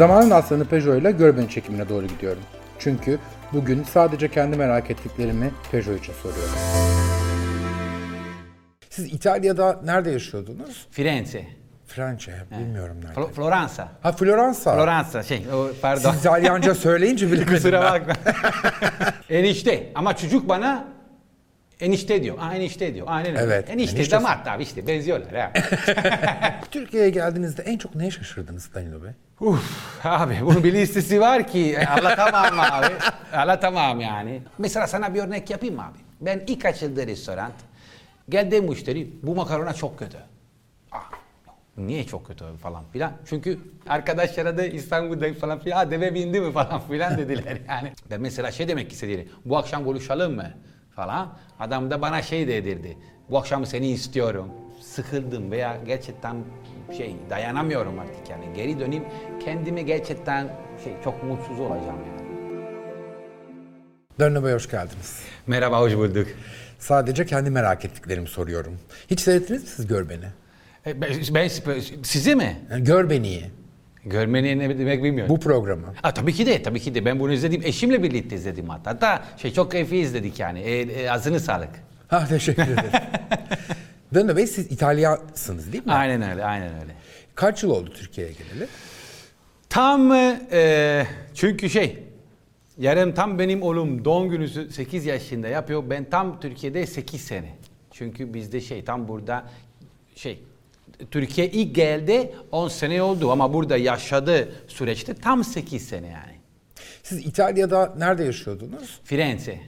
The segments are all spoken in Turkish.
Zamanın aslanı Peugeot ile Görbeni çekimine doğru gidiyorum. Çünkü bugün sadece kendi merak ettiklerimi Peugeot için soruyorum. Siz İtalya'da nerede yaşıyordunuz? Firenze. Fransa, bilmiyorum nerede. Flo- Floransa. Ha Floransa. Floransa şey o, pardon. Siz İtalyanca söyleyince bilemedim Kusura ben. bakma. enişte ama çocuk bana enişte diyor. Aa, enişte diyor. Aynen öyle. Evet, Enişte, enişte- damat abi işte benziyorlar ha. Türkiye'ye geldiğinizde en çok neye şaşırdınız Danilo Bey? Uf abi bunun bir listesi var ki anlatamam abi. Anlatamam yani. Mesela sana bir örnek yapayım abi? Ben ilk açıldığı restoran geldi müşteri bu makarona çok kötü. Ah, niye çok kötü falan filan. Çünkü arkadaşlara da İstanbul'da falan filan "Ha, deve bindi mi falan filan dediler yani. Ben mesela şey demek istedi. Bu akşam buluşalım mı falan. Adam da bana şey dedirdi. Bu akşam seni istiyorum. Sıkıldım veya gerçekten şey dayanamıyorum artık yani. Geri döneyim kendimi gerçekten şey çok mutsuz olacağım yani. Danilo Bey hoş geldiniz. Merhaba hoş bulduk. Sadece kendi merak ettiklerimi soruyorum. Hiç seyrettiniz mi siz Görbeni? E, Ben, ben sizi mi? Yani Görbeni'yi, Görmeni ne demek bilmiyorum. bu programı. Ha, tabii ki de, tabii ki de. Ben bunu izledim. Eşimle birlikte izledim hatta. Hatta şey çok keyifli izledik yani. E, e, ağzını sağlık. Ha teşekkür ederim. Danilo Bey siz İtalyasınız değil mi? Aynen öyle, aynen öyle. Kaç yıl oldu Türkiye'ye geleli? Tam e, çünkü şey yarın tam benim oğlum doğum günü 8 yaşında yapıyor. Ben tam Türkiye'de 8 sene. Çünkü bizde şey tam burada şey Türkiye ilk geldi 10 sene oldu ama burada yaşadığı süreçte tam 8 sene yani. Siz İtalya'da nerede yaşıyordunuz? Firenze.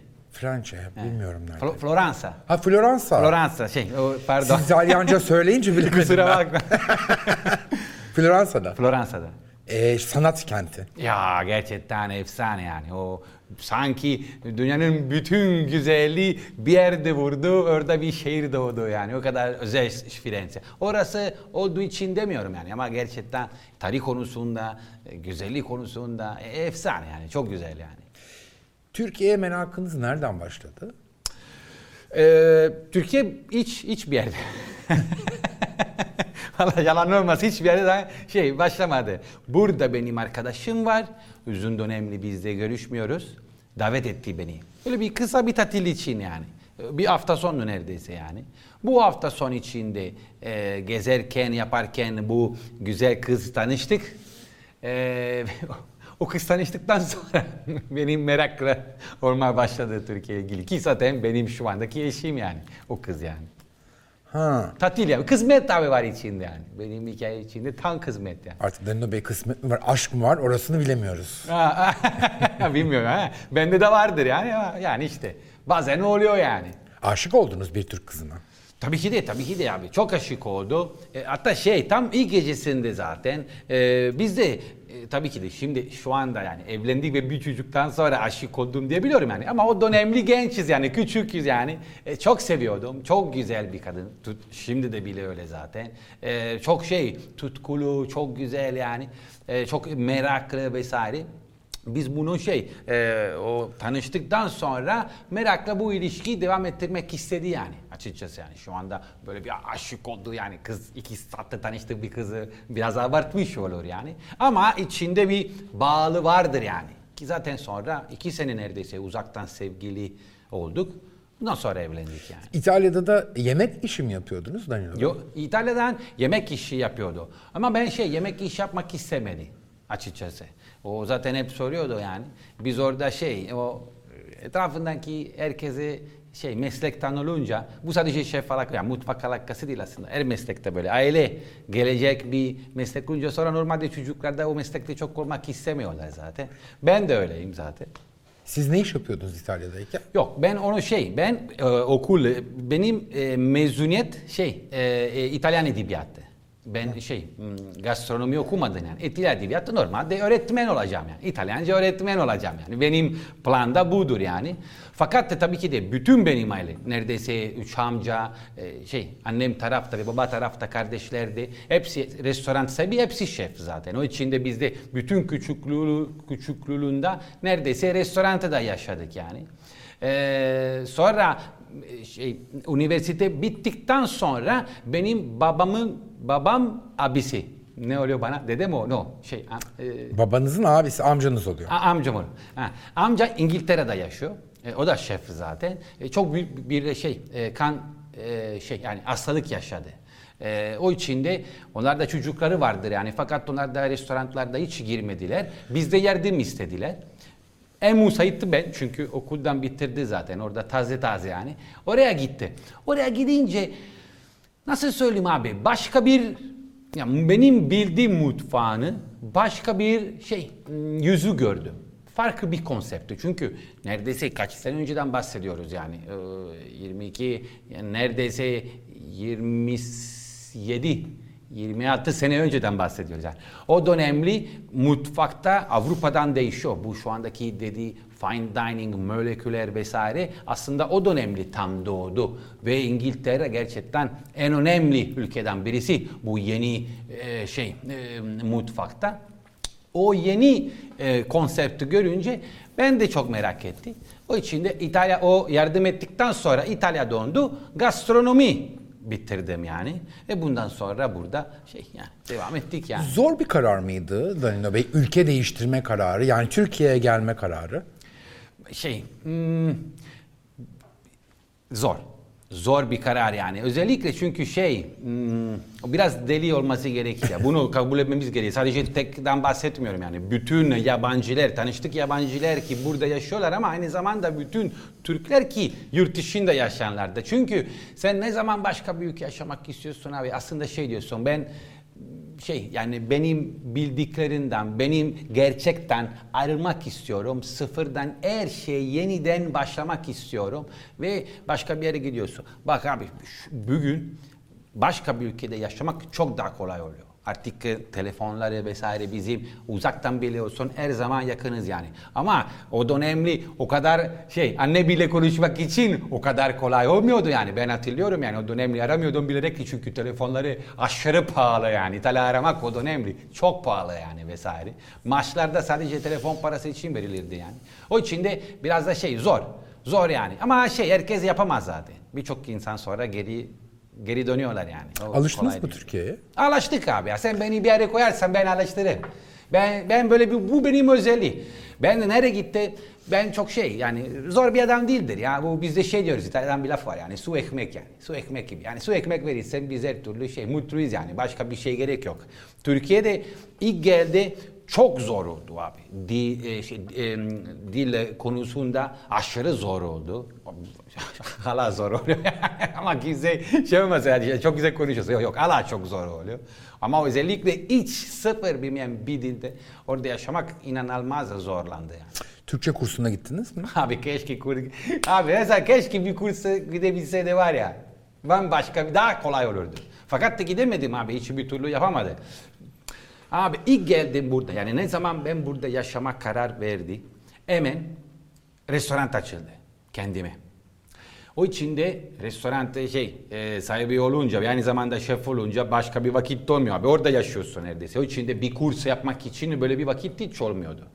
Fransa, bilmiyorum nerede. Flo- Floransa. Ha Floransa. Floransa şey o, pardon. Siz İtalyanca söyleyince bilemedim Kusura bakma. Floransa'da. Floransa'da. Ee, sanat kenti. Ya gerçekten efsane yani. O sanki dünyanın bütün güzelliği bir yerde vurdu, orada bir şehir doğdu yani. O kadar özel Firenze. Orası olduğu için demiyorum yani ama gerçekten tarih konusunda, e, güzellik konusunda e, efsane yani. Çok güzel yani. Türkiye'ye merakınız nereden başladı? Ee, Türkiye hiç hiç bir yerde. Valla yalan olmaz hiçbir yerde daha şey başlamadı. Burada benim arkadaşım var. Uzun dönemli biz de görüşmüyoruz. Davet etti beni. Böyle bir kısa bir tatil için yani. Bir hafta sonu neredeyse yani. Bu hafta son içinde e, gezerken yaparken bu güzel kız tanıştık. E, o kız tanıştıktan sonra benim merakla olmaya başladı Türkiye'ye ilgili. Ki zaten benim şu andaki eşim yani. O kız yani. Ha. Tatil yani. Kısmet tabi var içinde yani. Benim hikaye içinde tam kısmet yani. Artık Danilo Bey kısmet mi var, aşk mı var orasını bilemiyoruz. Ha, Bilmiyorum ha. Bende de vardır yani. ama Yani işte bazen oluyor yani. Aşık oldunuz bir Türk kızına. Tabii ki de tabii ki de abi çok aşık oldu. E, hatta şey tam ilk gecesinde zaten e, biz de e, tabii ki de şimdi şu anda yani evlendik ve bir çocuktan sonra aşık oldum diye biliyorum yani. Ama o dönemli gençiz yani küçüküz yani. E, çok seviyordum. Çok güzel bir kadın. Tut, şimdi de bile öyle zaten. E, çok şey tutkulu, çok güzel yani. E, çok meraklı vesaire. Biz bunu şey e, o tanıştıktan sonra merakla bu ilişkiyi devam ettirmek istedi yani açıkçası yani şu anda böyle bir aşık oldu yani kız iki saatte tanıştık bir kızı biraz abartmış olur yani ama içinde bir bağlı vardır yani ki zaten sonra iki sene neredeyse uzaktan sevgili olduk bundan sonra evlendik yani. İtalya'da da yemek işi mi yapıyordunuz Danilo Bey? Yo, İtalya'dan yemek işi yapıyordu. Ama ben şey yemek iş yapmak istemedi açıkçası. O zaten hep soruyordu yani. Biz orada şey o etrafındaki herkese şey meslekten olunca bu sadece şef alakası yani mutfak alakası değil aslında. Her meslekte böyle aile gelecek bir meslek olunca sonra normalde çocuklar da o meslekte çok olmak istemiyorlar zaten. Ben de öyleyim zaten. Siz ne iş yapıyordunuz İtalya'dayken? Yok ben onu şey ben e, okul e, benim e, mezuniyet şey e, e, İtalyan edebiyatı. Ben şey hmm, gastronomi okumadım yani. İtalyan edebiyatı normalde öğretmen olacağım yani. İtalyanca öğretmen olacağım yani. Benim planda budur yani. Fakat de tabii ki de bütün benim aile neredeyse üç amca e, şey annem tarafta ve baba tarafta kardeşlerdi. Hepsi restoran sahibi hepsi şef zaten. O içinde bizde bütün küçüklüğü, küçüklüğünde neredeyse restoranda da yaşadık yani. Ee, sonra şey üniversite bittikten sonra benim babamın babam abisi Ne oluyor bana? Dede mi o? No. Şey, e, Babanızın abisi amcanız oluyor. A- amcam onu. Ha. Amca İngiltere'de yaşıyor. E, o da şef zaten. E, çok büyük bir şey e, kan e, şey yani hastalık yaşadı. E, o içinde onlar da çocukları vardır yani fakat onlar da restoranlarda hiç girmediler. Bizde yardım istediler. En musaitti ben çünkü okuldan bitirdi zaten orada taze taze yani. Oraya gitti. Oraya gidince nasıl söyleyeyim abi başka bir ya benim bildiğim mutfağını başka bir şey yüzü gördüm. Farklı bir konsepti. Çünkü neredeyse kaç sene önceden bahsediyoruz yani. Ee, 22 yani neredeyse 27 26 sene önceden bahsediyoruz yani. O dönemli mutfakta Avrupa'dan değişiyor. Bu şu andaki dediği fine dining, moleküler vesaire aslında o dönemli tam doğdu. Ve İngiltere gerçekten en önemli ülkeden birisi bu yeni e, şey e, mutfakta. O yeni e, konsepti görünce ben de çok merak ettim. O için de İtalya o yardım ettikten sonra İtalya dondu. Gastronomi bitirdim yani. Ve bundan sonra burada şey yani devam ettik yani. Zor bir karar mıydı Danilo Bey? Ülke değiştirme kararı yani Türkiye'ye gelme kararı. Şey hmm, zor. Zor bir karar yani. Özellikle çünkü şey hmm, biraz deli olması gerekiyor. Bunu kabul etmemiz gerekiyor. Sadece tekten bahsetmiyorum yani. Bütün yabancılar, tanıştık yabancılar ki burada yaşıyorlar ama aynı zamanda bütün Türkler ki yurt dışında yaşayanlar da. Çünkü sen ne zaman başka bir ülke yaşamak istiyorsun abi aslında şey diyorsun ben şey yani benim bildiklerinden, benim gerçekten ayrılmak istiyorum. Sıfırdan her şey yeniden başlamak istiyorum ve başka bir yere gidiyorsun. Bak abi bugün başka bir ülkede yaşamak çok daha kolay oluyor. Artık telefonları vesaire bizim uzaktan biliyorsun her zaman yakınız yani. Ama o dönemli o kadar şey anne bile konuşmak için o kadar kolay olmuyordu yani. Ben hatırlıyorum yani o dönemli aramıyordum bilerek ki çünkü telefonları aşırı pahalı yani. İtalya aramak o dönemli çok pahalı yani vesaire. Maçlarda sadece telefon parası için verilirdi yani. O için de biraz da şey zor. Zor yani. Ama şey herkes yapamaz zaten. Birçok insan sonra geri geri dönüyorlar yani. O Alıştınız mı. Türkiye'ye? Alıştık abi ya. Sen beni bir yere koyarsan ben alıştırırım. Ben ben böyle bir bu benim özelliği. Ben de nereye gitti? Ben çok şey yani zor bir adam değildir ya. Bu bizde şey diyoruz İtalyan bir laf var yani su ekmek yani. Su ekmek gibi. Yani su ekmek verirsen biz her türlü şey mutluyuz yani. Başka bir şey gerek yok. Türkiye'de ilk geldi çok zor oldu abi. Dil, e, şey, e, dil konusunda aşırı zor oldu. Hala zor oluyor. Ama kimse şey olmaz yani çok güzel konuşuyorsun. Yok yok hala çok zor oluyor. Ama özellikle hiç sıfır bilmeyen bir dilde orada yaşamak inanılmaz zorlandı yani. Türkçe kursuna gittiniz mi? Abi keşke kur... Abi mesela keşke bir kursa gidebilse de var ya. Bambaşka bir daha kolay olurdu. Fakat da gidemedim abi hiçbir türlü yapamadı. Abi ilk geldim burada yani ne zaman ben burada yaşamak karar verdi. Hemen restoran açıldı kendime. O içinde restoranda şey e, sahibi olunca aynı zamanda şef olunca başka bir vakit olmuyor abi. Orada yaşıyorsun neredeyse. O içinde bir kurs yapmak için böyle bir vakit hiç olmuyordu.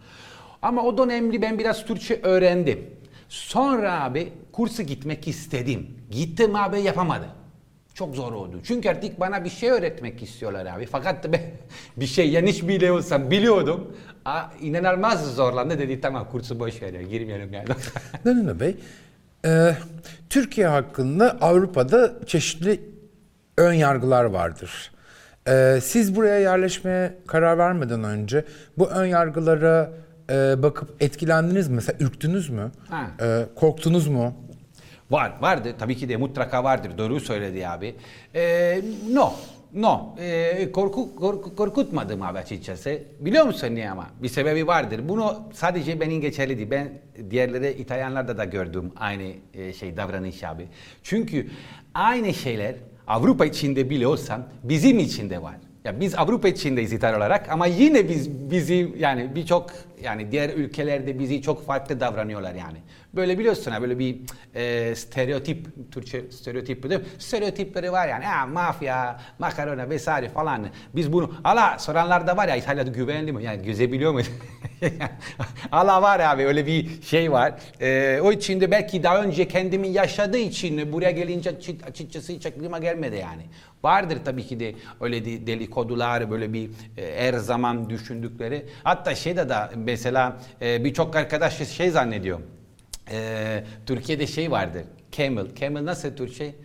Ama o dönemli ben biraz Türkçe öğrendim. Sonra abi kursa gitmek istedim. Gittim abi yapamadım. Çok zor oldu. Çünkü artık bana bir şey öğretmek istiyorlar abi. Fakat ben bir şey yanlış bile olsam biliyordum. Aa, inanılmaz zorlandı dedi tamam kursu boş ver ya girmeyelim yani. Danilo Bey, e, Türkiye hakkında Avrupa'da çeşitli ön yargılar vardır. E, siz buraya yerleşmeye karar vermeden önce bu ön yargılara e, bakıp etkilendiniz mi? Mesela ürktünüz mü? Ha. E, korktunuz mu? Var, vardı. Tabii ki de mutlaka vardır. Doğru söyledi abi. Ee, no, no. Ee, korku, korku, korkutmadım abi açıkçası. Biliyor musun niye ama? Bir sebebi vardır. Bunu sadece benim geçerli değil. Ben diğerleri İtalyanlarda da gördüm aynı e, şey davranış abi. Çünkü aynı şeyler Avrupa içinde bile olsam bizim içinde var. Ya biz Avrupa içindeyiz İtalya olarak ama yine biz bizi yani birçok yani diğer ülkelerde bizi çok farklı davranıyorlar yani. Böyle biliyorsun ha böyle bir e, stereotip Türkçe stereotip değil mi? Stereotipleri var yani. Ha, mafya, makarona vesaire falan. Biz bunu hala soranlar da var ya İtalya'da güvenli mi? Yani gezebiliyor mu? Allah var abi öyle bir şey var. Ee, o için de belki daha önce kendimi yaşadığı için buraya gelince açı- açıkçası hiç aklıma gelmedi yani. Vardır tabii ki de öyle de- delikodular böyle bir e, her zaman düşündükleri. Hatta şeyde de mesela e, birçok arkadaş şey zannediyor. Ee, Türkiye'de şey vardır. Camel. Camel nasıl Türkçe?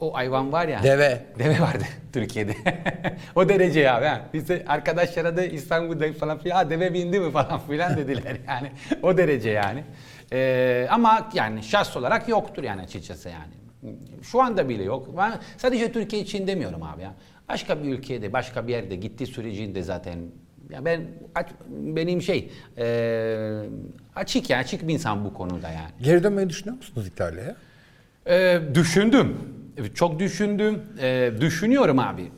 O hayvan var ya. Deve. Deve vardı Türkiye'de. o derece ya. Biz de arkadaşlara da İstanbul'da falan filan "Ha, deve bindi mi falan filan dediler yani. o derece yani. Ee, ama yani şahs olarak yoktur yani açıkçası yani. Şu anda bile yok. Ben sadece Türkiye için demiyorum abi ya. Başka bir ülkede, başka bir yerde gittiği sürecinde zaten ya ben aç- benim şey e, açık ya açık bir insan bu konuda yani. Geri dönmeyi düşünüyor musunuz İtalya'ya? Ee, düşündüm. Çok düşündüm. Ee, düşünüyorum abi.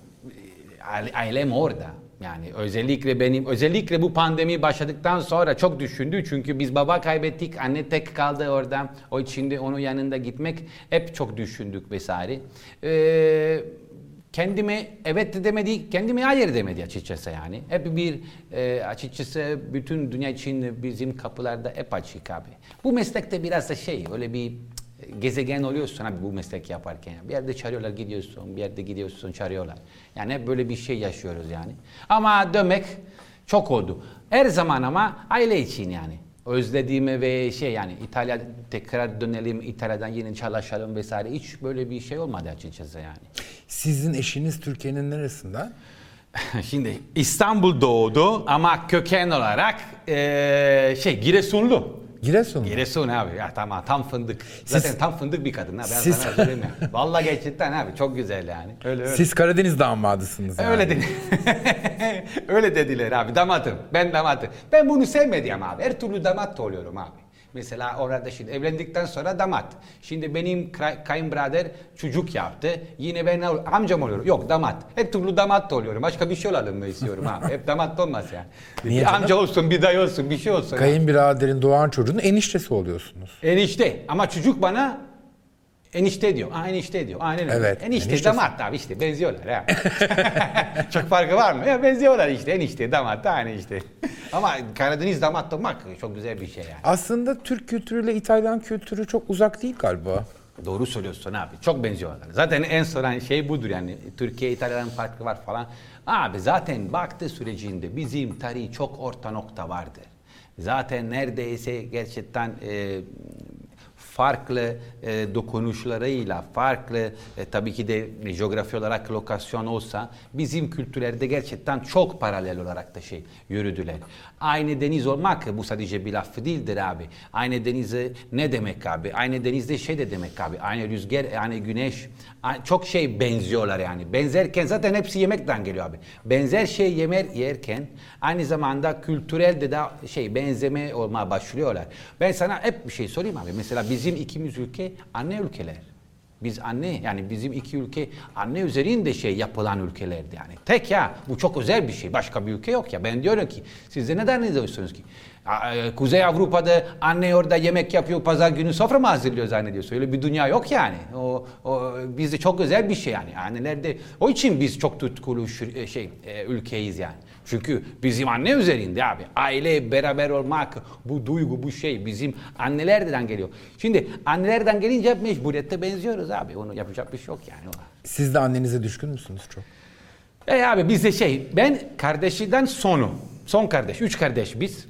Aile- Ailem orada. Yani özellikle benim özellikle bu pandemi başladıktan sonra çok düşündü çünkü biz baba kaybettik, anne tek kaldı orada. O de onun yanında gitmek hep çok düşündük vesaire. Ee, kendime evet de demedi, kendime hayır demedi açıkçası yani. Hep bir e, açıkçası bütün dünya için bizim kapılarda hep açık abi. Bu meslekte biraz da şey öyle bir gezegen oluyorsun abi bu meslek yaparken. Bir yerde çağırıyorlar gidiyorsun, bir yerde gidiyorsun çağırıyorlar. Yani hep böyle bir şey yaşıyoruz yani. Ama dönmek çok oldu. Her zaman ama aile için yani. Özlediğimi ve şey yani İtalya tekrar dönelim, İtalya'dan yine çalışalım vesaire. Hiç böyle bir şey olmadı açıkçası yani. Sizin eşiniz Türkiye'nin neresinden? Şimdi İstanbul doğdu ama köken olarak eee, şey Giresunlu. Giresun mu? Giresun abi ya tamam tam fındık. Zaten Siz- tam fındık bir kadın ha ben Siz- sana söyleyeyim ya. Vallahi gerçekten abi çok güzel yani. Öyle öyle. Siz Karadeniz damadısınız yani. Öyle dedi. öyle dediler abi damatım. Ben damatım. Ben bunu sevmedim abi. Her türlü damat da oluyorum abi. Mesela orada şimdi evlendikten sonra damat. Şimdi benim kay- kayınbirader çocuk yaptı. Yine ben amcam oluyorum. Yok damat. Her türlü damat da oluyorum. Başka bir şey olalım mı istiyorum abi. Hep damat da olmaz yani. Niye bir canım? amca olsun, bir dayı olsun, bir şey olsun. Kayınbiraderin doğan çocuğunun eniştesi oluyorsunuz. Enişte ama çocuk bana enişte diyor. Aa, enişte diyor. Aynen öyle. Evet, Enişte eniştesi. damat abi işte benziyorlar ha. çok farkı var mı? Ya benziyorlar işte enişte damat da aynı işte. ama Karadeniz damat olmak çok güzel bir şey yani. Aslında Türk kültürüyle İtalyan kültürü çok uzak değil galiba. Doğru söylüyorsun abi. Çok benziyorlar. Zaten en soran şey budur yani. Türkiye İtalya'nın farkı var falan. Abi zaten baktığı sürecinde bizim tarihi çok orta nokta vardır. Zaten neredeyse gerçekten e, farklı e, dokunuşlarıyla, farklı e, tabii ki de coğrafi olarak lokasyon olsa bizim kültürlerde gerçekten çok paralel olarak da şey yürüdüler. Aynı deniz olmak bu sadece bir laf değildir abi. Aynı denize ne demek abi? Aynı denizde şey de demek abi. Aynı rüzgar, aynı güneş. Çok şey benziyorlar yani. Benzerken zaten hepsi yemekten geliyor abi. Benzer şey yemer yerken aynı zamanda kültürel de da şey benzeme olmaya başlıyorlar. Ben sana hep bir şey sorayım abi. Mesela bizim ikimiz ülke anne ülkeler. Biz anne yani bizim iki ülke anne üzerinde şey yapılan ülkelerdi yani. Tek ya bu çok özel bir şey. Başka bir ülke yok ya. Ben diyorum ki siz de neden ne diyorsunuz ki? E, Kuzey Avrupa'da anne orada yemek yapıyor, pazar günü sofra mı hazırlıyor zannediyorsun? Öyle bir dünya yok yani. O, o bizde çok özel bir şey yani. Annelerde o için biz çok tutkulu e, şey e, ülkeyiz yani. Çünkü bizim anne üzerinde abi. Aile beraber olmak, bu duygu, bu şey bizim annelerden geliyor. Şimdi annelerden gelince mecburiyette benziyoruz abi. Onu yapacak bir şey yok yani. Siz de annenize düşkün müsünüz çok? E abi bizde şey, ben kardeşiden sonu. Son kardeş, üç kardeş biz.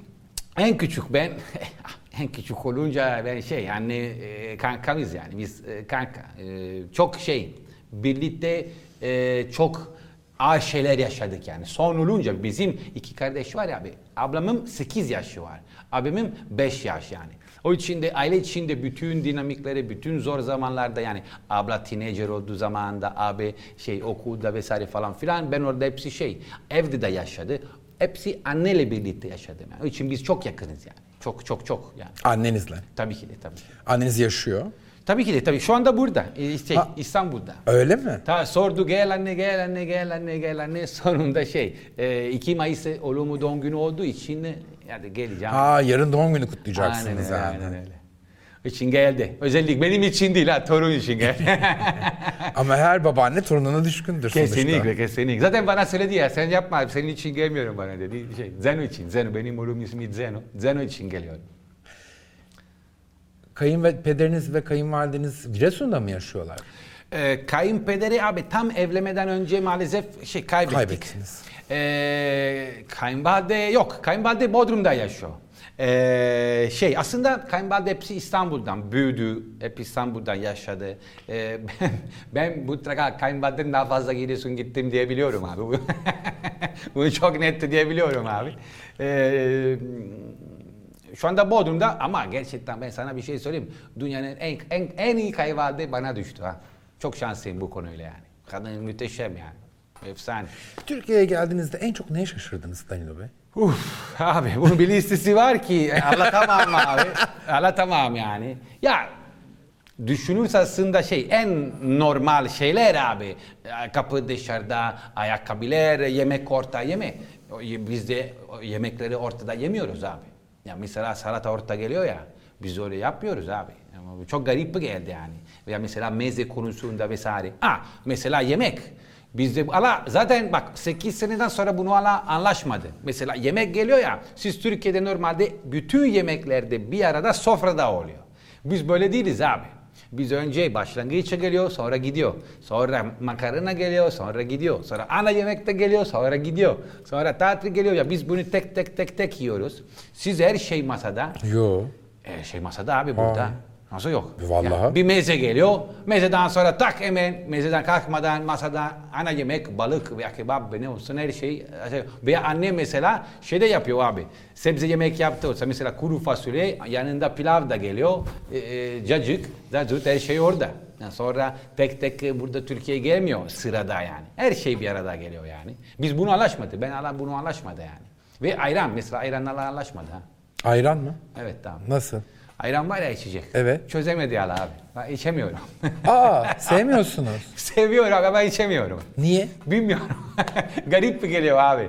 En küçük ben, en küçük olunca ben şey anne e, kankamız yani biz e, kanka. E, çok şey, birlikte e, çok ağır şeyler yaşadık yani. Son olunca bizim iki kardeş var ya abi. Ablamın 8 yaşı var. Abimin 5 yaş yani. O için de aile içinde bütün dinamikleri, bütün zor zamanlarda yani abla teenager olduğu zamanda abi şey okulda vesaire falan filan ben orada hepsi şey evde de yaşadı. Hepsi anneyle birlikte yaşadım. Yani. O için biz çok yakınız yani. Çok çok çok yani. Annenizle. Tabii ki de tabii ki. Anneniz yaşıyor. Tabii ki de tabii. Şu anda burada. e, Işte Ha. İstanbul'da. Öyle mi? Ta sordu gel anne gel anne gel anne gel anne sonunda şey e, 2 Mayıs oğlumun doğum günü olduğu için e, yani geleceğim. Aa yarın doğum günü aynen kutlayacaksınız yani. aynen öyle. için geldi. Özellikle benim için değil ha torun için geldi. Ama her babaanne torununa düşkündür sonuçta. kesinlikle kesinlikle. Zaten bana söyledi ya sen yapma senin için gelmiyorum bana dedi. Şey, Zeno için. Zeno benim oğlum ismi Zeno. Zeno için geliyorum. Kayınpederiniz ve kayınvalideniz Giresun'da mı yaşıyorlar? Ee, kayınpederi abi tam evlenmeden önce maalesef şey kaybettik. Kaybettiniz. Ee, kayınvalide yok. Kayınvalide Bodrum'da yaşıyor. Ee, şey aslında kayınvalide hepsi İstanbul'dan büyüdü. Hep İstanbul'dan yaşadı. Ee, ben, ben mutlaka kayınvalideden daha fazla Giresun gittim diyebiliyorum abi. Bu- Bunu çok net diyebiliyorum abi. Ee, şu anda Bodrum'da ama gerçekten ben sana bir şey söyleyeyim. Dünyanın en en, en iyi kayınvalide bana düştü ha. Çok şanslıyım bu konuyla yani. Kadın müteşem yani. Efsane. Türkiye'ye geldiğinizde en çok neye şaşırdınız Danilo Bey? Uf abi bunun bir listesi var ki anlatamam abi. Anlatamam yani. Ya düşünürse aslında şey en normal şeyler abi. Kapı dışarıda, ayakkabılar, yemek orta yeme. Biz de yemekleri ortada yemiyoruz abi. Ya mesela salata orta geliyor ya. Biz öyle yapmıyoruz abi. Ama Çok garip geldi yani. Veya mesela meze konusunda vesaire. Ah mesela yemek. Bizde ala zaten bak 8 seneden sonra bunu ala anlaşmadı. Mesela yemek geliyor ya. Siz Türkiye'de normalde bütün yemeklerde bir arada sofrada oluyor. Biz böyle değiliz abi. Biz önce başlangıçta geliyor, sonra gidiyor. Sonra makarna geliyor, sonra gidiyor. Sonra ana yemekte geliyor, sonra gidiyor. Sonra tatlı geliyor ya biz bunu tek tek tek tek yiyoruz. Siz her şey masada. Yo. Her şey masada abi burada. Aa. Nasıl yok? Vallahi. Ya bir meze geliyor. Mezeden sonra tak hemen mezeden kalkmadan masada ana yemek, balık veya kebap ne olsun her şey. Veya anne mesela şey de yapıyor abi. Sebze yemek yaptı olsa mesela kuru fasulye yanında pilav da geliyor. E, e, cacık, cacık her şey orada. Yani sonra tek tek e, burada Türkiye'ye gelmiyor sırada yani. Her şey bir arada geliyor yani. Biz bunu anlaşmadı. Ben ala bunu anlaşmadı yani. Ve ayran mesela ayranlarla anlaşmadı ha. Ayran mı? Evet tamam. Nasıl? Ayran var ya içecek. Evet. Çözemedi hala abi. Ben içemiyorum. Aa sevmiyorsunuz. Seviyorum ama içemiyorum. Niye? Bilmiyorum. Garip bir geliyor abi.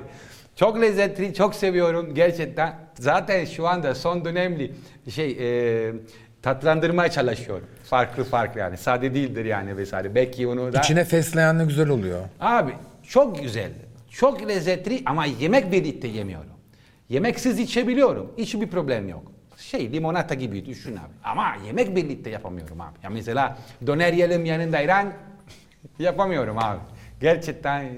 Çok lezzetli, çok seviyorum gerçekten. Zaten şu anda son dönemli şey e, tatlandırmaya çalışıyorum. Farklı farklı yani. Sade değildir yani vesaire. Belki onu da... İçine fesleğen ne güzel oluyor. Abi çok güzel. Çok lezzetli ama yemek birlikte yemiyorum. Yemeksiz içebiliyorum. Hiçbir problem yok. Şey limonata gibi düşün abi. Ama yemek birlikte yapamıyorum abi. Ya mesela döner yiyelim yanında ayran yapamıyorum abi. Gerçekten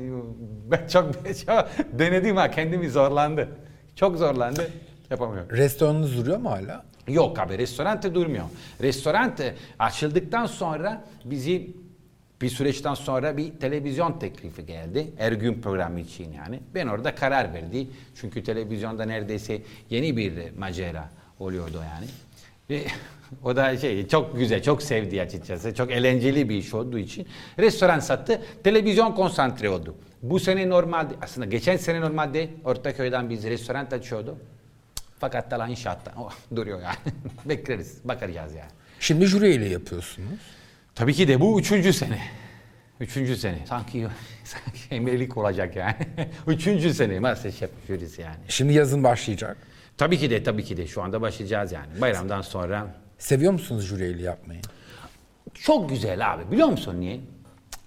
ben çok, çok denedim ha kendimi zorlandı. Çok zorlandı. Yapamıyorum. Restoranınız duruyor mu hala? Yok abi restoran durmuyor. Restoran açıldıktan sonra bizi bir süreçten sonra bir televizyon teklifi geldi. Her gün programı için yani. Ben orada karar verdi. Çünkü televizyonda neredeyse yeni bir macera oluyordu yani. Ve o da şey çok güzel, çok sevdi açıkçası. Çok eğlenceli bir iş olduğu için. Restoran sattı, televizyon konsantre oldu. Bu sene normalde, aslında geçen sene normalde Ortaköy'den biz restoran açıyordu. Fakat daha inşaatta oh, duruyor yani. Bekleriz, bakacağız yani. Şimdi jüriyle yapıyorsunuz. Tabii ki de bu üçüncü sene. Üçüncü sene. Sanki, sanki emeklilik olacak yani. üçüncü sene Masterchef jürisi yani. Şimdi yazın başlayacak. Tabii ki de tabii ki de şu anda başlayacağız yani. Bayramdan sonra. Seviyor musunuz jüriyle yapmayı? Çok güzel abi biliyor musun niye?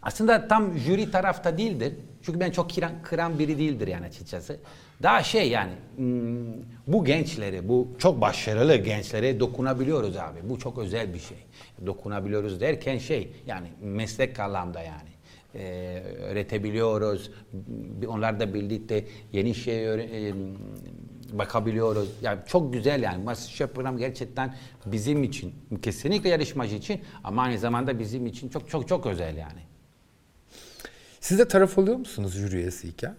Aslında tam jüri tarafta değildir. Çünkü ben çok kıran, kıran biri değildir yani açıkçası. Daha şey yani hmm, bu gençlere, bu çok başarılı gençlere dokunabiliyoruz abi. Bu çok özel bir şey. Dokunabiliyoruz derken şey yani meslek anlamda yani. Ee, öğretebiliyoruz. Onlarla birlikte yeni şey e, bakabiliyoruz. Yani çok güzel yani. Masterchef program gerçekten bizim için, kesinlikle yarışmacı için ama aynı zamanda bizim için çok çok çok özel yani. Siz de taraf oluyor musunuz jüri üyesiyken?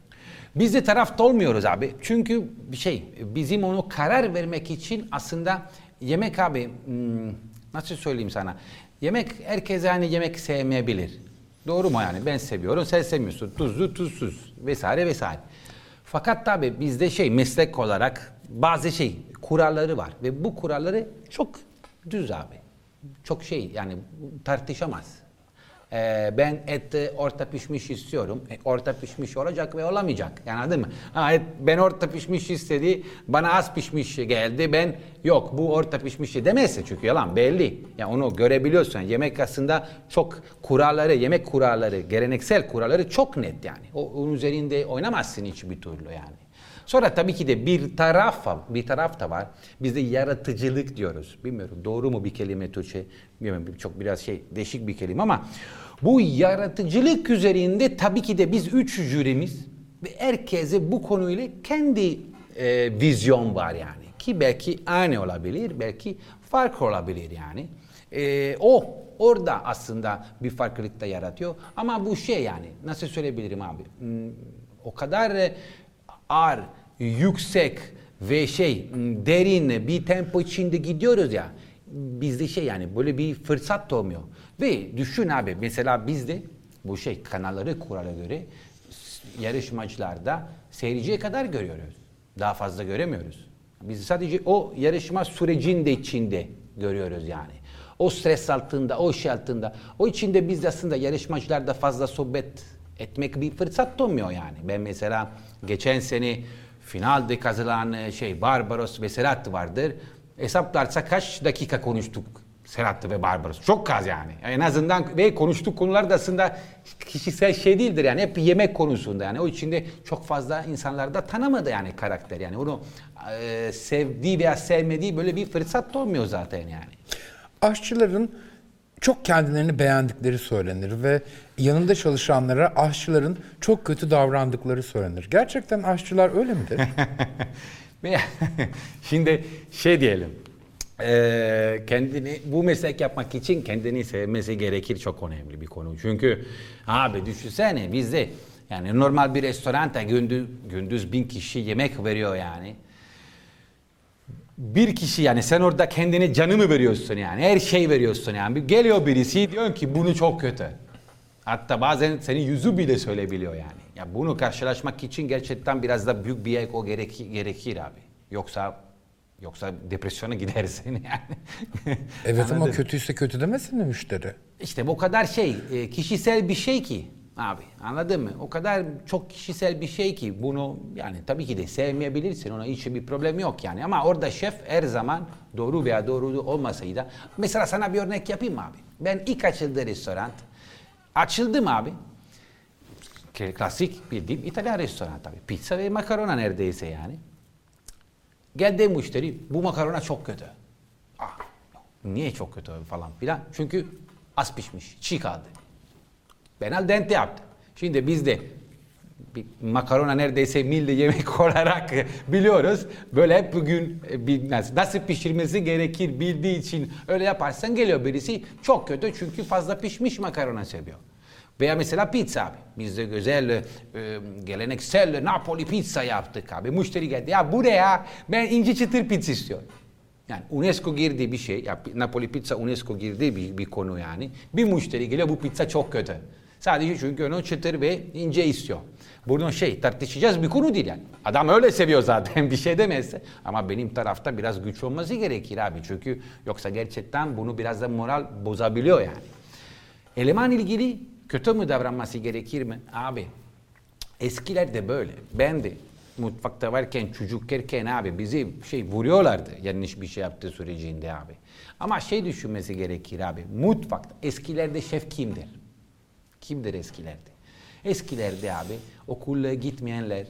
Biz de tarafta olmuyoruz abi. Çünkü bir şey bizim onu karar vermek için aslında yemek abi hmm, nasıl söyleyeyim sana? Yemek herkes aynı yemek sevmeyebilir. Doğru mu yani? Ben seviyorum, sen sevmiyorsun. Tuzlu, tuzsuz vesaire vesaire. Fakat tabi bizde şey meslek olarak bazı şey kuralları var ve bu kuralları çok düz abi. Çok şey yani tartışamaz. Ee, ben et e, orta pişmiş istiyorum. E, orta pişmiş olacak ve olamayacak. Yani anladın mı? Ha, et, ben orta pişmiş istedi. Bana az pişmiş geldi. Ben yok bu orta pişmiş demezse çünkü yalan belli. Yani onu görebiliyorsun. Yemek aslında çok kuralları, yemek kuralları, geleneksel kuralları çok net yani. O, onun üzerinde oynamazsın hiçbir türlü yani. Sonra tabii ki de bir taraf bir taraf da var. Biz de yaratıcılık diyoruz. Bilmiyorum doğru mu bir kelime Türkçe? Bilmiyorum çok biraz şey değişik bir kelime ama bu yaratıcılık üzerinde tabii ki de biz üç jürimiz ve herkese bu konuyla kendi e, vizyon var yani. Ki belki aynı olabilir, belki farklı olabilir yani. E, o orada aslında bir farklılık da yaratıyor. Ama bu şey yani nasıl söyleyebilirim abi? Hmm, o kadar e, ağır, yüksek ve şey derin bir tempo içinde gidiyoruz ya. Bizde şey yani böyle bir fırsat doğmuyor. Ve düşün abi mesela bizde bu şey kanalları kurala göre yarışmacılarda seyirciye kadar görüyoruz. Daha fazla göremiyoruz. Biz sadece o yarışma sürecinde içinde görüyoruz yani. O stres altında, o şey altında. O içinde biz aslında yarışmacılarda fazla sohbet etmek bir fırsat doğmuyor yani. Ben mesela geçen sene finalde kazılan şey Barbaros ve Serhat vardır. Hesaplarsa kaç dakika konuştuk Serhat ve Barbaros. Çok az yani. En azından ve konuştuk konular da aslında kişisel şey değildir yani hep yemek konusunda yani. O içinde çok fazla insanlar da tanımadı yani karakter yani. Onu e, sevdiği veya sevmediği böyle bir fırsat olmuyor zaten yani. Aşçıların çok kendilerini beğendikleri söylenir ve yanında çalışanlara aşçıların çok kötü davrandıkları söylenir. Gerçekten aşçılar öyle midir? Şimdi şey diyelim. Kendini bu meslek yapmak için kendini sevmesi gerekir çok önemli bir konu. Çünkü abi düşünsene bizde yani normal bir restoranda gündüz, gündüz bin kişi yemek veriyor yani bir kişi yani sen orada kendine canımı veriyorsun yani her şey veriyorsun yani. Geliyor birisi diyor ki bunu çok kötü. Hatta bazen senin yüzü bile söyleyebiliyor yani. Ya bunu karşılaşmak için gerçekten biraz da büyük bir ego gerekir, gerekir abi. Yoksa yoksa depresyona gidersin yani. evet ama kötüyse kötü demesin mi müşteri? İşte bu kadar şey e, kişisel bir şey ki Abi anladın mı? O kadar çok kişisel bir şey ki bunu yani tabii ki de sevmeyebilirsin. Ona hiç bir problem yok yani. Ama orada şef her zaman doğru veya doğru olmasaydı. Mesela sana bir örnek yapayım abi? Ben ilk açıldı restoran. Açıldım abi. Klasik bildiğim İtalyan restoran tabii. Pizza ve makarona neredeyse yani. Geldi müşteri bu makarona çok kötü. Ah, niye çok kötü falan filan. Çünkü az pişmiş, çiğ kaldı. Ben al dente yaptım. Şimdi biz de bir makarona neredeyse milli yemek olarak biliyoruz. Böyle hep bugün e, bir, nasıl pişirmesi gerekir bildiği için öyle yaparsan geliyor birisi çok kötü çünkü fazla pişmiş makarona seviyor. Veya mesela pizza abi. Biz de güzel e, geleneksel Napoli pizza yaptık abi. Müşteri geldi. Ya buraya ben ince çıtır pizza istiyorum. Yani UNESCO girdiği bir şey. Ya Napoli pizza UNESCO girdiği bir, bir konu yani. Bir müşteri geliyor bu pizza çok kötü. Sadece çünkü onu çıtır ve ince istiyor. Bunun şey tartışacağız bir konu değil yani. Adam öyle seviyor zaten bir şey demezse. Ama benim tarafta biraz güç olması gerekir abi. Çünkü yoksa gerçekten bunu biraz da moral bozabiliyor yani. Eleman ilgili kötü mü davranması gerekir mi? Abi eskiler de böyle. Ben de mutfakta varken çocukken abi bizi şey vuruyorlardı yanlış bir şey yaptığı sürecinde abi. Ama şey düşünmesi gerekir abi. Mutfakta eskilerde şef kimdir? Kimdir eskilerde? Eskilerde abi okula gitmeyenler,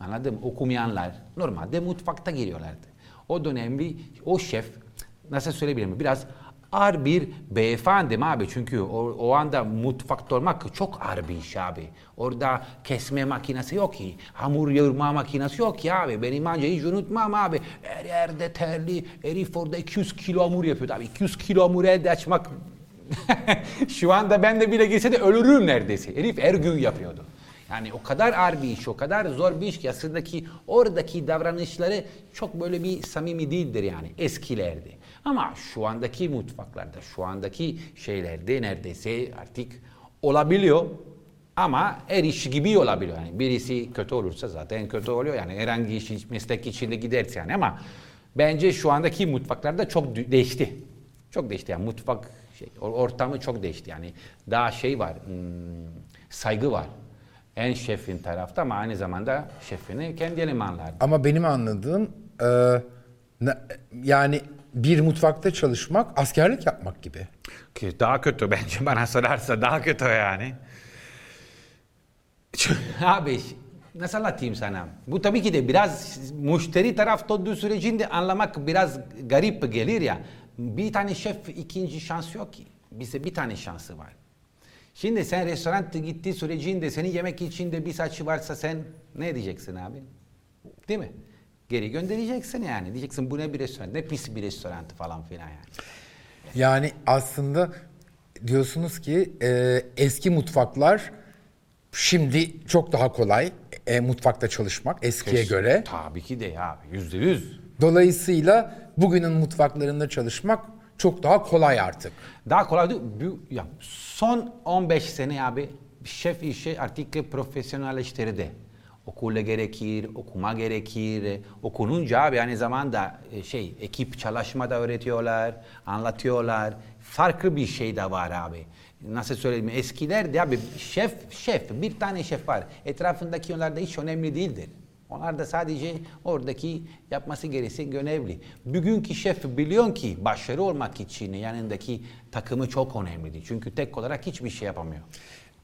anladın mı? Okumayanlar normalde mutfakta giriyorlardı. O dönemli o şef nasıl söyleyebilirim biraz ağır bir beyefendi abi çünkü o, o anda mutfakta olmak çok ağır bir iş abi. Orada kesme makinesi yok ki, hamur yoğurma makinesi yok ki abi. Benim anca hiç unutmam abi. Her yerde terli, herif orada 200 kilo hamur yapıyordu abi. 200 kilo hamur elde açmak Şu anda ben de bile gelse de ölürüm neredeyse. Herif her gün yapıyordu. Yani o kadar ağır bir iş, o kadar zor bir iş ki aslında ki oradaki davranışları çok böyle bir samimi değildir yani eskilerde. Ama şu andaki mutfaklarda, şu andaki şeylerde neredeyse artık olabiliyor. Ama her iş gibi olabiliyor. Yani birisi kötü olursa zaten kötü oluyor. Yani herhangi iş, meslek içinde giderse yani ama bence şu andaki mutfaklarda çok değişti. Çok değişti yani mutfak şey. Ortamı çok değişti yani. Daha şey var, hmm, saygı var. En şefin tarafta ama aynı zamanda şefini kendi elemanlar. Ama benim anladığım e, yani bir mutfakta çalışmak askerlik yapmak gibi. Ki daha kötü bence bana sorarsa daha kötü yani. Abi nasıl anlatayım sana? Bu tabii ki de biraz müşteri tarafta olduğu sürecinde anlamak biraz garip gelir ya. Bir tane şef ikinci şans yok ki. Bize bir tane şansı var. Şimdi sen restoranta gittiği sürecinde senin yemek içinde bir saçı varsa sen ne diyeceksin abi? Değil mi? Geri göndereceksin yani. Diyeceksin bu ne bir restoran, ne pis bir restoran falan filan yani. Yani aslında diyorsunuz ki e, eski mutfaklar şimdi çok daha kolay e, mutfakta çalışmak eskiye göre. Tabii ki de ya yüzde yüz. Dolayısıyla bugünün mutfaklarında çalışmak çok daha kolay artık. Daha kolay değil. Ya, son 15 sene abi şef işi artık profesyonelleştirdi. Okula gerekir, okuma gerekir. Okununca abi aynı zamanda e, şey ekip çalışma da öğretiyorlar, anlatıyorlar. Farklı bir şey de var abi. Nasıl söyleyeyim? Eskilerde abi şef, şef, bir tane şef var. Etrafındaki onlar da hiç önemli değildir. Onlar da sadece oradaki yapması gereken görevli. Bugünkü şef biliyor ki başarı olmak için yanındaki takımı çok önemlidir. Çünkü tek olarak hiçbir şey yapamıyor.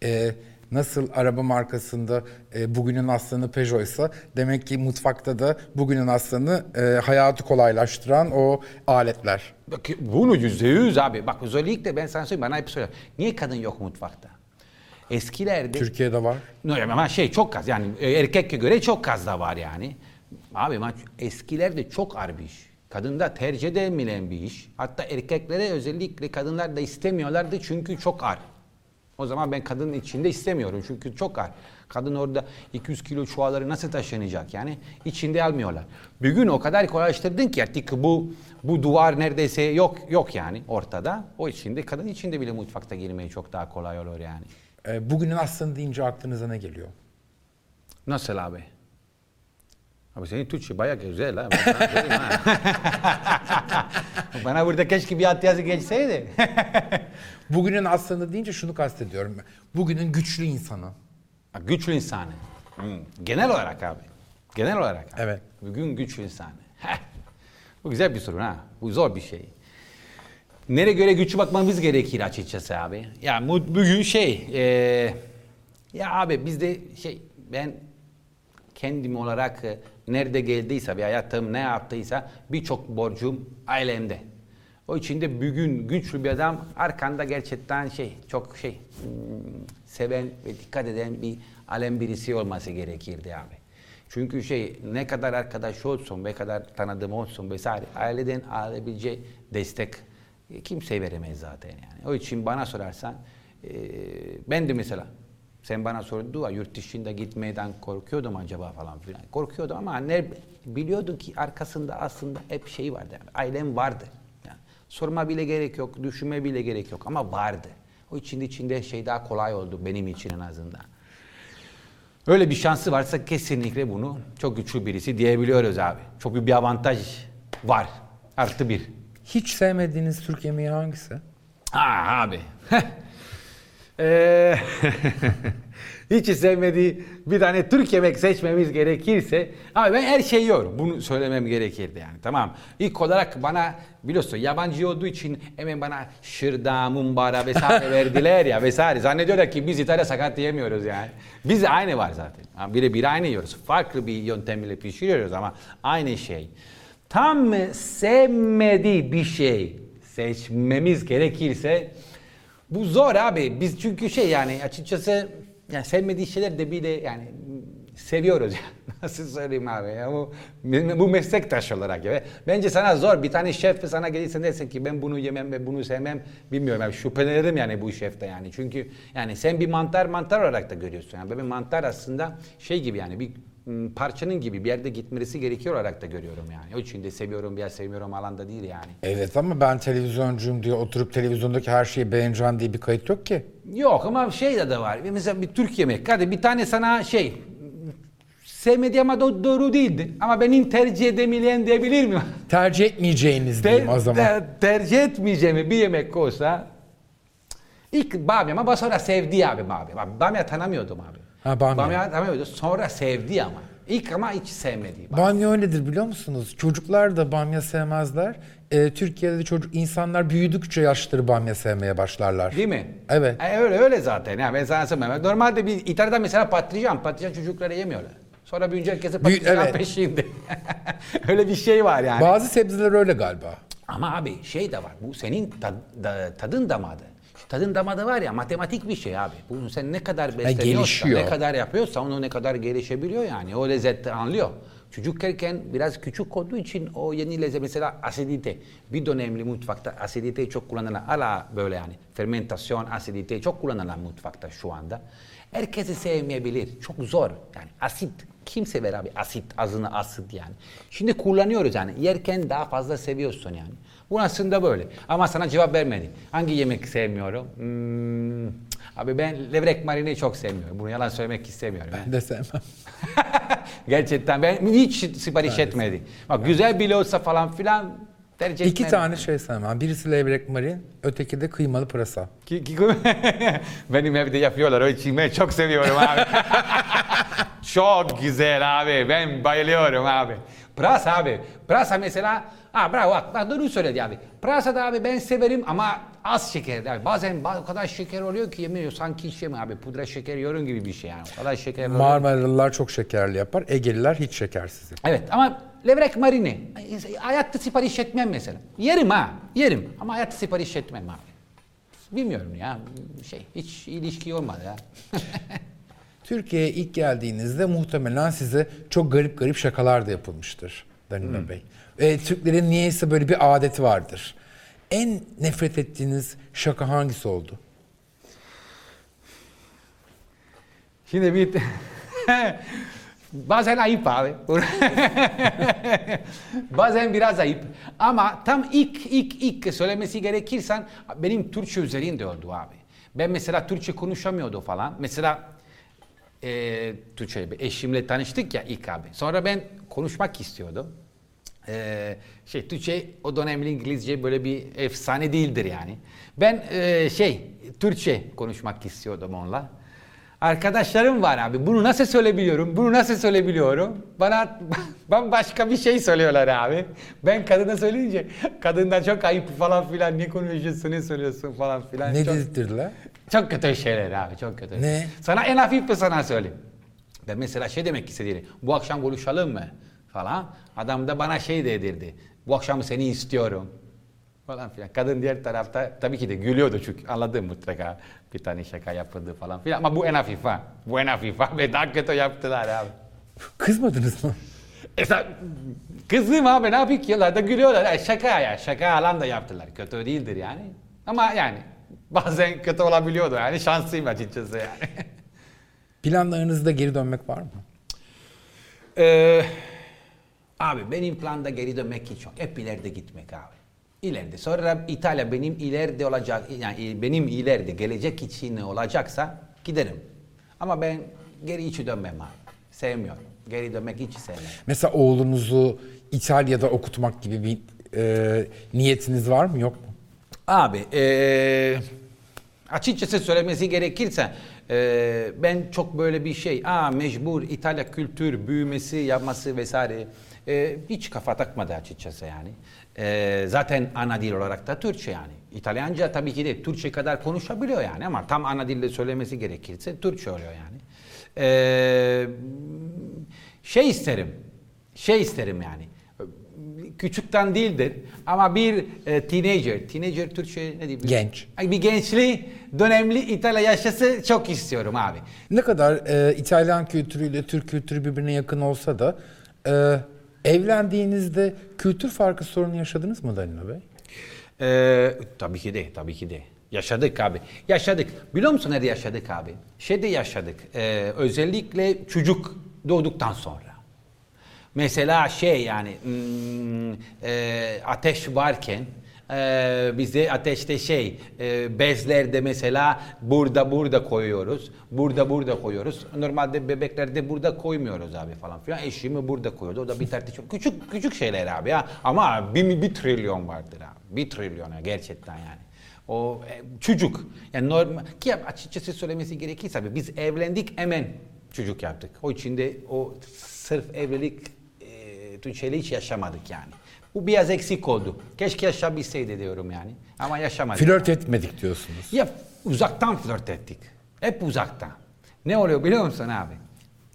E, nasıl araba markasında e, bugünün aslanı Peugeot'sa demek ki mutfakta da bugünün aslanı e, hayatı kolaylaştıran o aletler. Bak, Bunu yüzde yüz abi. Bak özellikle ben sana söyleyeyim bana hep söylüyor. Niye kadın yok mutfakta? Eskilerde... Türkiye'de var. Ama şey çok az yani e, erkekke göre çok az da var yani. Abi maç eskilerde çok ağır bir iş. Kadında tercih edilmeyen bir iş. Hatta erkeklere özellikle kadınlar da istemiyorlardı çünkü çok ağır. O zaman ben kadının içinde istemiyorum çünkü çok ağır. Kadın orada 200 kilo çuvalları nasıl taşınacak yani içinde almıyorlar. Bugün o kadar kolaylaştırdın ki artık bu bu duvar neredeyse yok yok yani ortada. O içinde kadın içinde bile mutfakta girmeyi çok daha kolay olur yani. E, bugünün aslanı deyince aklınıza ne geliyor? Nasıl abi? Abi senin Türkçe bayağı güzel ha. Bana burada keşke bir alt yazı geçseydi. Bugünün aslanı deyince şunu kastediyorum. Bugünün güçlü insanı. Ha, güçlü insanı. Hmm. Genel olarak abi. Genel olarak. abi. Evet. Bugün güçlü insanı. Bu güzel bir soru ha. Bu zor bir şey. Nereye göre güçlü bakmamız gerekir açıkçası abi. Ya bu- bugün şey, eee, ya abi bizde şey, ben kendim olarak e, nerede geldiyse bir hayatım ne yaptıysa birçok borcum ailemde. O için de bugün güçlü bir adam arkanda gerçekten şey çok şey hmm, seven ve dikkat eden bir alem birisi olması gerekirdi abi. Çünkü şey ne kadar arkadaş olsun ne kadar tanıdığım olsun vesaire aileden alabileceği destek e, kimse veremez zaten yani. O için bana sorarsan e, ben de mesela sen bana sordu ya yurt dışında gitmeden korkuyordum acaba falan filan. Korkuyordum ama ne biliyordum ki arkasında aslında hep şey vardı. Yani, ailem vardı. Yani, sorma bile gerek yok, düşünme bile gerek yok ama vardı. O için içinde şey daha kolay oldu benim için en azından. Öyle bir şansı varsa kesinlikle bunu çok güçlü birisi diyebiliyoruz abi. Çok büyük bir avantaj var. Artı bir. Hiç sevmediğiniz Türk yemeği hangisi? Ha abi. Eee, Hiç sevmediği bir tane Türk yemek seçmemiz gerekirse abi ben her şeyi yiyorum. Bunu söylemem gerekirdi yani tamam. İlk olarak bana biliyorsun yabancı olduğu için hemen bana şırda, mumbara vesaire verdiler ya vesaire. Zannediyorlar ki biz İtalya sakat yemiyoruz yani. Biz de aynı var zaten. Ha, Birebir aynı yiyoruz. Farklı bir yöntemle pişiriyoruz ama aynı şey. Tam sevmediği bir şey seçmemiz gerekirse bu zor abi. Biz çünkü şey yani açıkçası yani sevmediği şeyler de bile yani seviyoruz. Nasıl söyleyeyim abi ya bu, bu meslektaş olarak ya. Bence sana zor. Bir tane şef sana gelirse dersin ki ben bunu yemem ve bunu sevmem bilmiyorum. Yani şüphelenirim yani bu şefte yani. Çünkü yani sen bir mantar mantar olarak da görüyorsun. Yani ben mantar aslında şey gibi yani bir parçanın gibi bir yerde gitmesi gerekiyor olarak da görüyorum yani. O için de seviyorum veya sevmiyorum alanda değil yani. Evet ama ben televizyoncuyum diye oturup televizyondaki her şeyi beğeneceğim diye bir kayıt yok ki. Yok ama şey de, de var. Mesela bir Türk yemek. Hadi bir tane sana şey sevmedi ama do- doğru değildi. Ama benim tercih edemeyen diyebilir miyim? Tercih etmeyeceğiniz diyeyim o zaman. Ter- tercih etmeyeceğim bir yemek olsa İlk bamya ama sonra sevdi abi. Bak, Bamya tanımıyordum abi. Ha, bamya. tanımıyordum. Sonra sevdi ama. İlk ama hiç sevmedi. Bamya. Bamya öyledir biliyor musunuz? Çocuklar da bamya sevmezler. Ee, Türkiye'de de çocuk insanlar büyüdükçe yaşları bamya sevmeye başlarlar. Değil mi? Evet. E, öyle öyle zaten. Ya ben sana söyleyeyim. Normalde bir İtalya'da mesela patlıcan, patlıcan çocukları yemiyorlar. Sonra büyüyünce herkesi Büyü- patlıcan evet. peşinde. öyle bir şey var yani. Bazı sebzeler öyle galiba. Ama abi şey de var. Bu senin tad- da- tadın damadı. Tadın damadı var ya matematik bir şey abi. Bunu sen ne kadar besleniyorsan, gelişiyor. ne kadar yapıyorsa onu ne kadar gelişebiliyor yani. O lezzeti anlıyor. Çocukken biraz küçük olduğu için o yeni lezzet mesela asidite. Bir dönemli mutfakta asiditeyi çok kullanılan hala böyle yani fermentasyon asiditeyi çok kullanılan mutfakta şu anda. Herkesi sevmeyebilir. Çok zor. Yani asit. Kim sever abi asit, ağzına asit yani. Şimdi kullanıyoruz yani. Yerken daha fazla seviyorsun yani. Bu aslında böyle. Ama sana cevap vermedim. Hangi yemek sevmiyorum? Hmm, abi ben levrek marineyi çok sevmiyorum. Bunu yalan söylemek istemiyorum. Ben de sevmem. Gerçekten ben hiç sipariş etmedim. Bak güzel bile olsa falan filan tercih İki etmem. tane şey sevmem. Birisi levrek marin, öteki de kıymalı pırasa. Benim evde yapıyorlar o için ben çok seviyorum abi. çok güzel abi ben bayılıyorum abi. Pırasa abi. Pırasa mesela ha bravo bak, bak doğru söyledi abi. Pırasa abi ben severim ama az şeker abi. Bazen ba- o kadar şeker oluyor ki yemiyor sanki şey mi abi pudra şeker yiyorum gibi bir şey yani. O kadar şeker oluyor. Marmaralılar çok şekerli yapar, Egeliler hiç şekersiz yapar. Evet ama levrek marine. Hayatta sipariş etmem mesela. Yerim ha, yerim ama hayatta sipariş etmem abi. Bilmiyorum ya, şey hiç ilişki olmadı ya. Türkiye'ye ilk geldiğinizde muhtemelen size çok garip garip şakalar da yapılmıştır Danilo Bey. E, Türklerin niyeyse böyle bir adeti vardır. En nefret ettiğiniz şaka hangisi oldu? Şimdi bir... Bazen ayıp abi. Bazen biraz ayıp. Ama tam ilk ilk ilk söylemesi gerekirsen benim Türkçe üzerinde oldu abi. Ben mesela Türkçe konuşamıyordu falan. Mesela e, Türkçe eşimle tanıştık ya ilk abi. Sonra ben konuşmak istiyordum. E, şey Türkçe o dönemli İngilizce böyle bir efsane değildir yani. Ben e, şey Türkçe konuşmak istiyordum onunla. Arkadaşlarım var abi. Bunu nasıl söyleyebiliyorum? Bunu nasıl söyleyebiliyorum? Bana bambaşka bir şey söylüyorlar abi. Ben kadına söyleyince kadından çok ayıp falan filan ne konuşuyorsun ne söylüyorsun falan filan. Ne çok, dedirttiler? çok kötü şeyler abi çok kötü. Ne? Sana en hafif bir sana söyleyeyim. Ben mesela şey demek istediğini bu akşam buluşalım mı falan. Adam da bana şey dedirdi. Bu akşam seni istiyorum falan filan. Kadın diğer tarafta tabii ki de gülüyordu çünkü anladım mutlaka bir tane şaka yapıldı falan filan. Ama bu en hafif ha. Bu en hafif ha. Ve daha kötü yaptılar abi. Kızmadınız mı? Esna, kızdım abi ne yapayım ki yıllarda gülüyorlar. Ha, şaka ya şaka alan da yaptılar. Kötü değildir yani. Ama yani bazen kötü olabiliyordu yani şanslıyım açıkçası yani. Planlarınızda geri dönmek var mı? Ee, abi benim planda geri dönmek hiç yok. Hep ileride gitmek abi. İleride. Sonra İtalya benim ileride olacak, yani benim ileride gelecek için olacaksa giderim. Ama ben geri hiç dönmem abi. Sevmiyorum. Geri dönmek hiç sevmem. Mesela oğlunuzu İtalya'da okutmak gibi bir e, niyetiniz var mı yok mu? Abi eee açıkçası söylemesi gerekirse eee, ben çok böyle bir şey aa mecbur İtalya kültür büyümesi yapması vesaire eee, hiç kafa takmadı açıkçası yani. Eee, zaten ana dil olarak da Türkçe yani. İtalyanca tabii ki de Türkçe kadar konuşabiliyor yani ama tam ana dilde söylemesi gerekirse Türkçe oluyor yani. Eee, şey isterim, şey isterim yani küçükten değildir ama bir e, teenager, teenager Türkçe ne diyeyim? Genç. Bir gençliği dönemli İtalya yaşası çok istiyorum abi. Ne kadar e, İtalyan kültürüyle Türk kültürü birbirine yakın olsa da e, evlendiğinizde kültür farkı sorunu yaşadınız mı Danilo Bey? Ee, tabii ki de, tabii ki de. Yaşadık abi. Yaşadık. Biliyor musun nerede yaşadık abi? Şeyde yaşadık. Ee, özellikle çocuk doğduktan sonra. Mesela şey yani hmm, e, ateş varken e, bize ateşte şey e, bezlerde mesela burada burada koyuyoruz. Burada burada koyuyoruz. Normalde bebeklerde burada koymuyoruz abi falan filan. Eşimi burada koyuyordu. O da bir tartışma. Küçük küçük şeyler abi ya. Ama bir, bir trilyon vardır abi. Bir trilyon ya gerçekten yani. O e, çocuk. Yani normal ki açıkçası söylemesi gerekirse abi biz evlendik hemen çocuk yaptık. O içinde o sırf evlilik e, şeyle hiç yaşamadık yani. Bu biraz eksik oldu. Keşke yaşayabilseydi diyorum yani. Ama yaşamadık. Flört etmedik diyorsunuz. Ya uzaktan flört ettik. Hep uzaktan. Ne oluyor biliyor musun abi?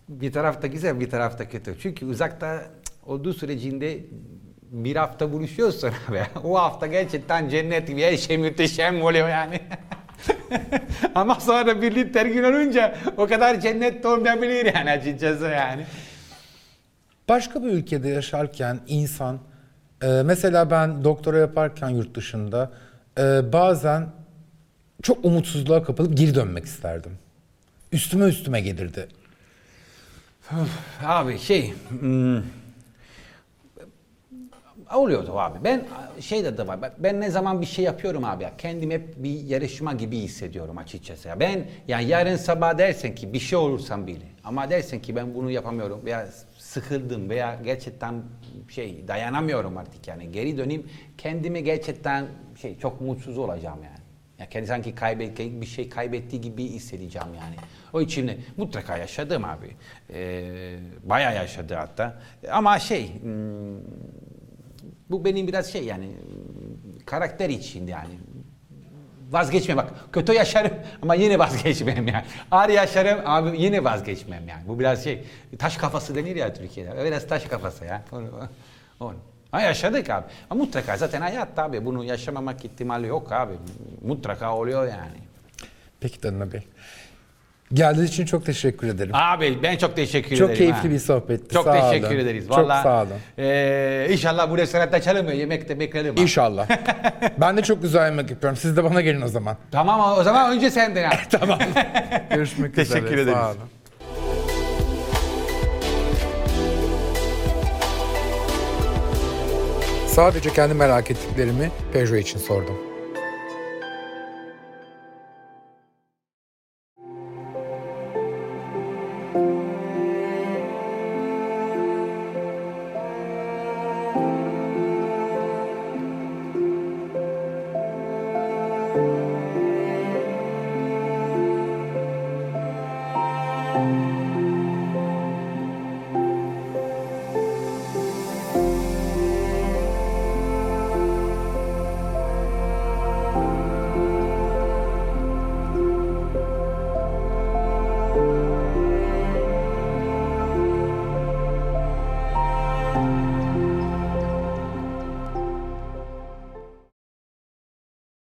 Bir tarafta güzel bir tarafta kötü. Çünkü uzakta olduğu sürecinde bir hafta buluşuyorsun abi. O hafta gerçekten cennet gibi her şey muhteşem oluyor yani. Ama sonra birlikte her gün olunca o kadar cennet olmayabilir yani açıkçası yani. Başka bir ülkede yaşarken insan, e, mesela ben doktora yaparken yurt dışında e, bazen çok umutsuzluğa kapılıp geri dönmek isterdim. Üstüme üstüme gelirdi. Abi şey hmm, oluyordu abi. Ben şeyde de var. Ben ne zaman bir şey yapıyorum abi ya. Kendim hep bir yarışma gibi hissediyorum açıkçası. Ya. Ben ya yarın sabah dersen ki bir şey olursam bile ama dersen ki ben bunu yapamıyorum veya sıkıldım veya gerçekten şey dayanamıyorum artık yani geri döneyim kendimi gerçekten şey çok mutsuz olacağım yani. Ya kendi sanki kaybet, bir şey kaybettiği gibi hissedeceğim yani. O içimde mutlaka yaşadım abi. Ee, bayağı yaşadı hatta. Ama şey hmm, bu benim biraz şey yani karakter içinde yani. Vazgeçme bak. Kötü yaşarım ama yine vazgeçmem yani. Ağır yaşarım ama yine vazgeçmem yani. Bu biraz şey taş kafası denir ya Türkiye'de. Biraz taş kafası ya. Onu. Ha yaşadık abi. Ama mutlaka zaten hayat abi. Bunu yaşamamak ihtimali yok abi. Mutlaka oluyor yani. Peki Danilo Bey. Geldiğiniz için çok teşekkür ederim. Abi ben çok teşekkür Çok ederim. keyifli ha. bir sohbetti. Çok Sağ teşekkür olun. ederiz. Çok Vallahi, sağ olun. eee, inşallah bu restoranda açalım yemek de beklerim. ha. İnşallah. ben de çok güzel yemek yapıyorum. Siz de bana gelin o zaman. Tamam o zaman önce senden ha. tamam. Görüşmek üzere. Teşekkür ederiz. Sağ olun. Sadece kendi merak ettiklerimi Peugeot için sordum.